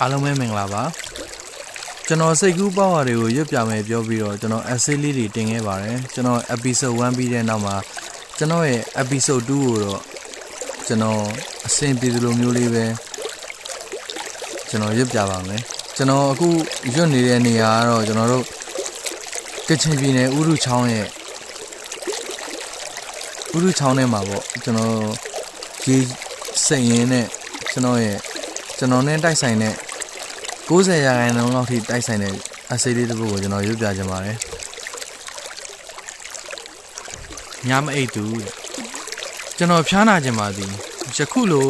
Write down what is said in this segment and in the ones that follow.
အားလုံးပဲမင်္ဂလာပါကျွန်တော်စိတ်ကူးပေါ့ဟာတွေကိုရွတ်ပြမယ်ပြောပြီးတော့ကျွန်တော် essay လေးတွေတင်ခဲ့ပါတယ်ကျွန်တော် episode 1ပြီးတဲ့နောက်မှာကျွန်တော်ရဲ့ episode 2ကိုတော့ကျွန်တော်အဆင်ပြေသလိုမျိုးလေးပဲကျွန်တော်ရွတ်ပြပါမယ်ကျွန်တော်အခုရွတ်နေတဲ့နေရာကတော့ကျွန်တော်တို့ကချင်ပြည်နယ်ဥရုချောင်းရဲ့ဥရုချောင်းထဲမှာပေါ့ကျွန်တော်ရေစိတ်ရင်းနဲ့ကျွန်တော်ရဲ့ကျွန်တော်နဲ့တိုက်ဆိုင်တဲ့ 90ရာခိုင်နှုန်းလောက်ထိတိုက်ဆိုင်တဲ့အစိလေးတစ်ခုကိုကျွန်တော်ရွတ်ပြချင်ပါတယ်ညမအိတ်သူတဲ့ကျွန်တော်ဖျားနာခြင်းပါသည်ယခုလို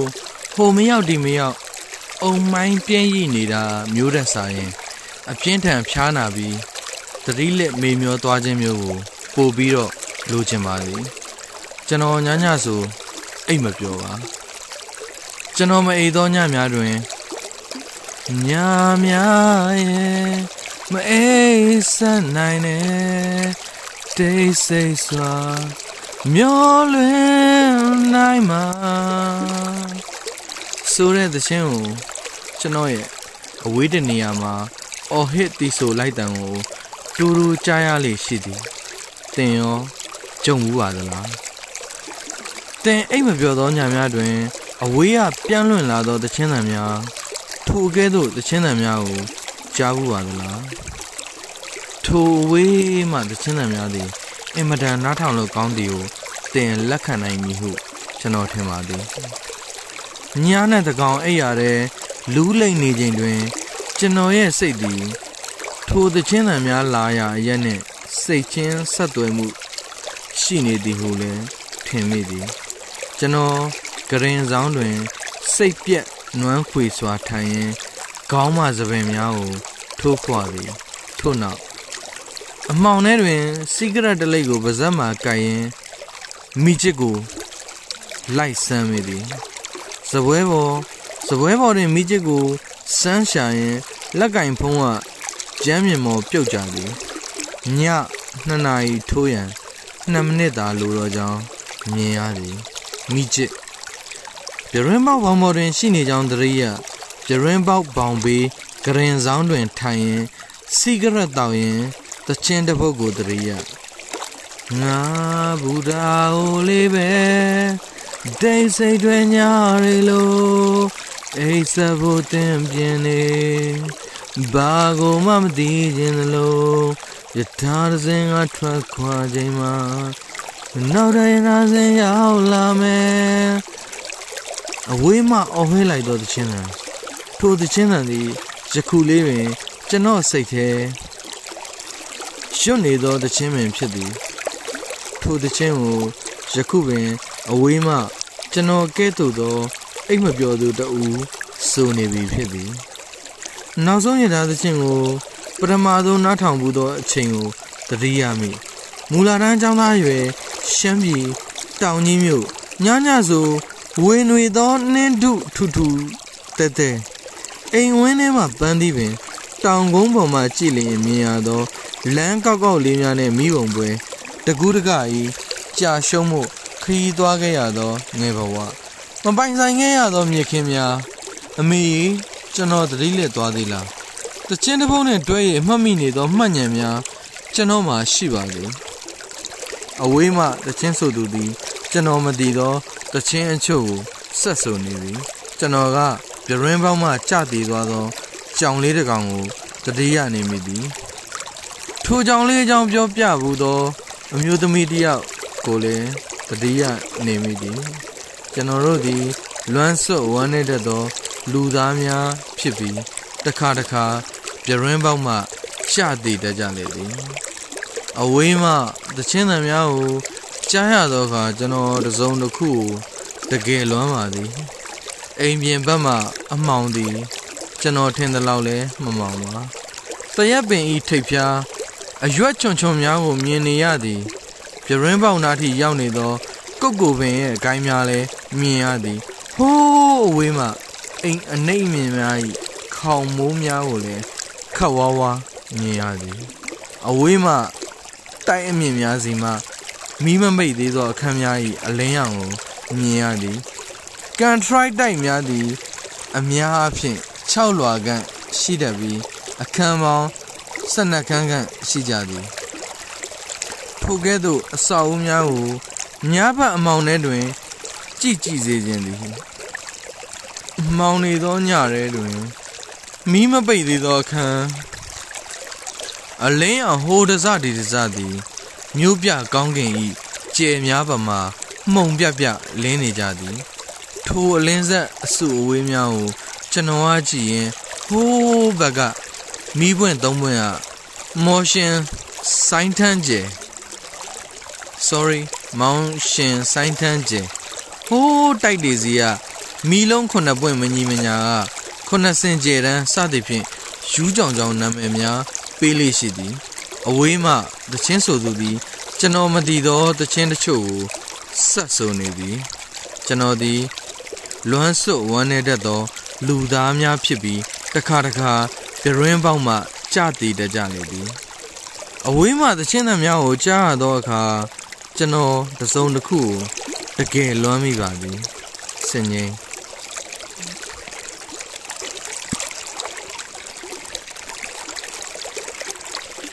ဟိုမရောက်ဒီမရောက်အုံမိုင်းပြင်းရည်နေတာမျိုးတဲ့စာရင် အပြင်းထန်ဖျားနာပြီးတတိလက်မေမျောသွားခြင်းမျိုးကိုပို့ပြီးတော့လိုချင်ပါသည်ကျွန်တော်ညညဆိုအိတ်မပြောပါကျွန်တော်မအိတ်သောညများတွင် ညများရဲ့မအိတ်ဆက်နိုင်နဲ့တိတ်ဆိတ်စွာမျောလွင်နိုင်မှာဆိုတဲ့သချင်းကိုကျွန်တော်ရဲ့အဝေးတနေရာမှာအော်ဟစ်တီဆိုလိုက်တန်ကိုတူတူကြားရလေရှိသည်တင်ရောကြုံဘူးပါသလားတင်အိတ်မပြောသောညများတွင် အဝေးကပြန့်လွင့်လာသောသချင်းသံများ ထိုကဲ့သို့သချင်းသံများကိုကြားဘူးပါသလားထိုဝေးမှသချင်းသံများသည်အင်မတန်နားထောင်လို့ကောင်းသည်ကိုတင်လက်ခံနိုင်မည်ဟုကျွန်တော်ထင်ပါသည်ညနဲ့တကောင်အိပ်ရတဲ့လူးလိမ့်နေချိန်တွင် ကျွန်တော်ရဲ့စိတ်သည်ထိုသချင်းသံများလာရအရက်နှင့်စိတ်ချင်းဆက်သွယ်မှု ရှိနေသည်ဟုလည်းထင်မိသည်ကျွန်တော်ဂရင်ဆောင်တွင် စိတ်ပြက် နွမ်းခွေစွာထိုင်ရင်ခေါင်းမစပင်များကိုထိုးခွာသည်ထို့နောက်အမှောင်ထဲတွင်စီဂရက်တလိပ်ကိုပါဇက်မှကိုက်ရင်မိချစ်ကိုလိုက်ဆမ်းမိသည်စပွဲပေါ်စပွဲပေါ်တွင်မိချစ်ကိုစမ်းရှာရင်လက်ကင်ဖုံးကကျမ်းမြင်မော်ပြုတ်ကြသည်ည2နာရီထိုးရန်2မိနစ်သာလိုတော့ကြောင်းမြင်ရသည်မိချစ်ပြ ရင်ပေါက်ဘောင်ပေါ်တွင်ရှိနေကြောင်းတရိယပြရင်ပေါက်ဘောင်ဘေးဂရင်ဆောင်တွင်ထိုင်ရင်စီဂရက်တောက်ရင်တချင်းတစ်ပုတ်ကိုတရိယငါဘူဒါအိုလေးပဲဒိတ်စိတ်တွေညာရီလိုအိစဖို့တင်ပြင်းနေဘာကိုမှမသိခြင်းလို့ယထာရစဉ်ကထွက်ခွာခြင်းမှာနောက်တိုင်းကစဉ်ရောက်လာမယ် အဝေးမှအော်ဟဲလိုက်တော့တခြင်းတန်ထိုတခြင်းတန်သည်ယခုလေးတွင် ကျွန်တော်စိတ်ထဲရွတ်နေသောတခြင်းပင်ဖြစ်သည်ထိုတခြင်းကိုယခုပင် အဝေးမှ ကျွန်တော်ကဲ့သို့သောအိတ်မပြောသူတဦးစိုးနေပြီဖြစ်သည်နောက်ဆုံးရထားသခြင်းကိုပထမဆုံးနားထောင်မှုသောအချိန်ကိုသတိရမိမူလာတန်းចောင်းသားရွယ်ရှမ်းပြည်တောင်ကြီးမြို့ညညဆို ဝေနွေသောနှင်းဒုထူထူတဲတဲအိမ်ဝင်းထဲမှပန်းသည်ပင် တောင်ကုန်းပေါ်မှကြည်လျင်မြင်ရသောလမ်းကောက်ကောက်လေးများနဲ့မိဘုံပွဲတကူးတကကြီးကြာရှုံးမှုခရီးသွားခဲ့ရသောငယ်ဘဝမပိုင်ဆိုင်ခဲ့ရသောမြစ်ခင်းများအမေကျွန်တော်သတိလက်သွားသေးလားတချင်းတစ်ပုတ်နဲ့တွဲရမှတ်မိနေသောမှတ်ဉဏ်များကျွန်တော်မှာရှိပါလေအဝေးမှတချင်းဆိုသူသည် ကျွန်တော်မတည်သော တချင်းအချို့ကိုဆက်ဆိုနေပြီကျွန်တော်ကပြရင်းပေါင်းမှကြတည်သွားသောကြောင်လေးတစ်ကောင်ကိုတတိယနေမိသည်ထိုကြောင်လေးအကြောင်းပြောပြဘူးသောအမျိုးသမီးတစ်ယောက်ကိုလည်းတတိယနေမိသည်ကျွန်တော်တို့သည်လွမ်းဆွတ်ဝမ်းနေတဲ့သော လူသားများဖြစ်ပြီးတစ်ခါတစ်ခါပြရင်းပေါက်မှရှတည်တတ်ကြလေသည်အဝေးမှသချင်းသံများကို ကြားရသောအခါကျွန်တော်တစုံတစ်ခုကိုတကယ်လွမ်းပါသည်အိမ်ပြင်ဘက်မှအမှောင်သည် ကျွန်တော်ထင်သလောက်လဲမမှောင်ပါတရက်ပင်ဤထိပ်ဖျားအရွက်ချွန်ချွန်များကိုမြင်နေရသည်ပြရင်းပေါက်နာထိရောက်နေသော ကုတ်ကိုပင်ရဲ့အကိုင်းများလဲမြင်ရသည်ဟိုးအဝေးမှအိမ်အနှိမ့်မြင်များ၏ခေါင်မိုးများကိုလည်းခတ်ဝါးဝါမြင်ရသည် အဝေးမှတိုက်အမြင့်များစီမှ မီးမမိတ်သေးသောအခန်းများ၏အလင်းရောင်ကိုမြင်ရသည်ကန်ထရိုက်တိုက်များသည် အများအဖြင့်6လွာခန့်ရှိတတ်ပြီးအခန်းပေါင်း12ခန်းခန့်ရှိကြသည်ထိုကဲ့သို့အဆောက်အဦများကိုညဘက်အမောင်ထဲတွင် ကြည်ကြည်စေခြင်းသည်မောင်နေသောညရဲတွင်မီးမပိတ်သေးသောအခန်းအလင်းအောင်ဟိုတစဒီတစသည် မြို့ပြကောင်းကင်ဤကျဲများပမာမှုံပြပြလင်းနေကြသည် ထိုအလင်းဆက်အစုအဝေးများကိုကျွန်တော်အားကြည့်ရင်ဟိုးဘက်ကမီးပွင့်သုံးပွင့်ကမော်ရှင်စိုင်းထန်းကျဲ sorry မောင်ရှင်စိုင်းထန်းကျဲဟိုးတိုက်တွေစီကမီလုံးခုနှစ်ပွင့်မညီမညာကခုနှစ်စင်ကျဲတန်းစသည်ဖြင့်ယူးကြောင်ကြောင်နာမည်များပေးလေးရှိသည် အဝေးမှတချင်းဆိုသူသည် ကျွန်တော်မတည်သောတချင်းတချို့ကိုဆက်ဆိုနေသည်ကျွန်တော်သည်လွမ်းစွတ်ဝမ်းနေတတ်သော လူသားများဖြစ်ပြီးတစ်ခါတစ်ခါကြရင်းပေါက်မှကြတည်တတ်ကြလေသည်အဝေးမှသချင်းသံများကိုကြားရသောအခါကျွန်တော်တစုံတစ်ခုကိုတကယ်လွမ်းမိပါသည်စင်ငိမ့်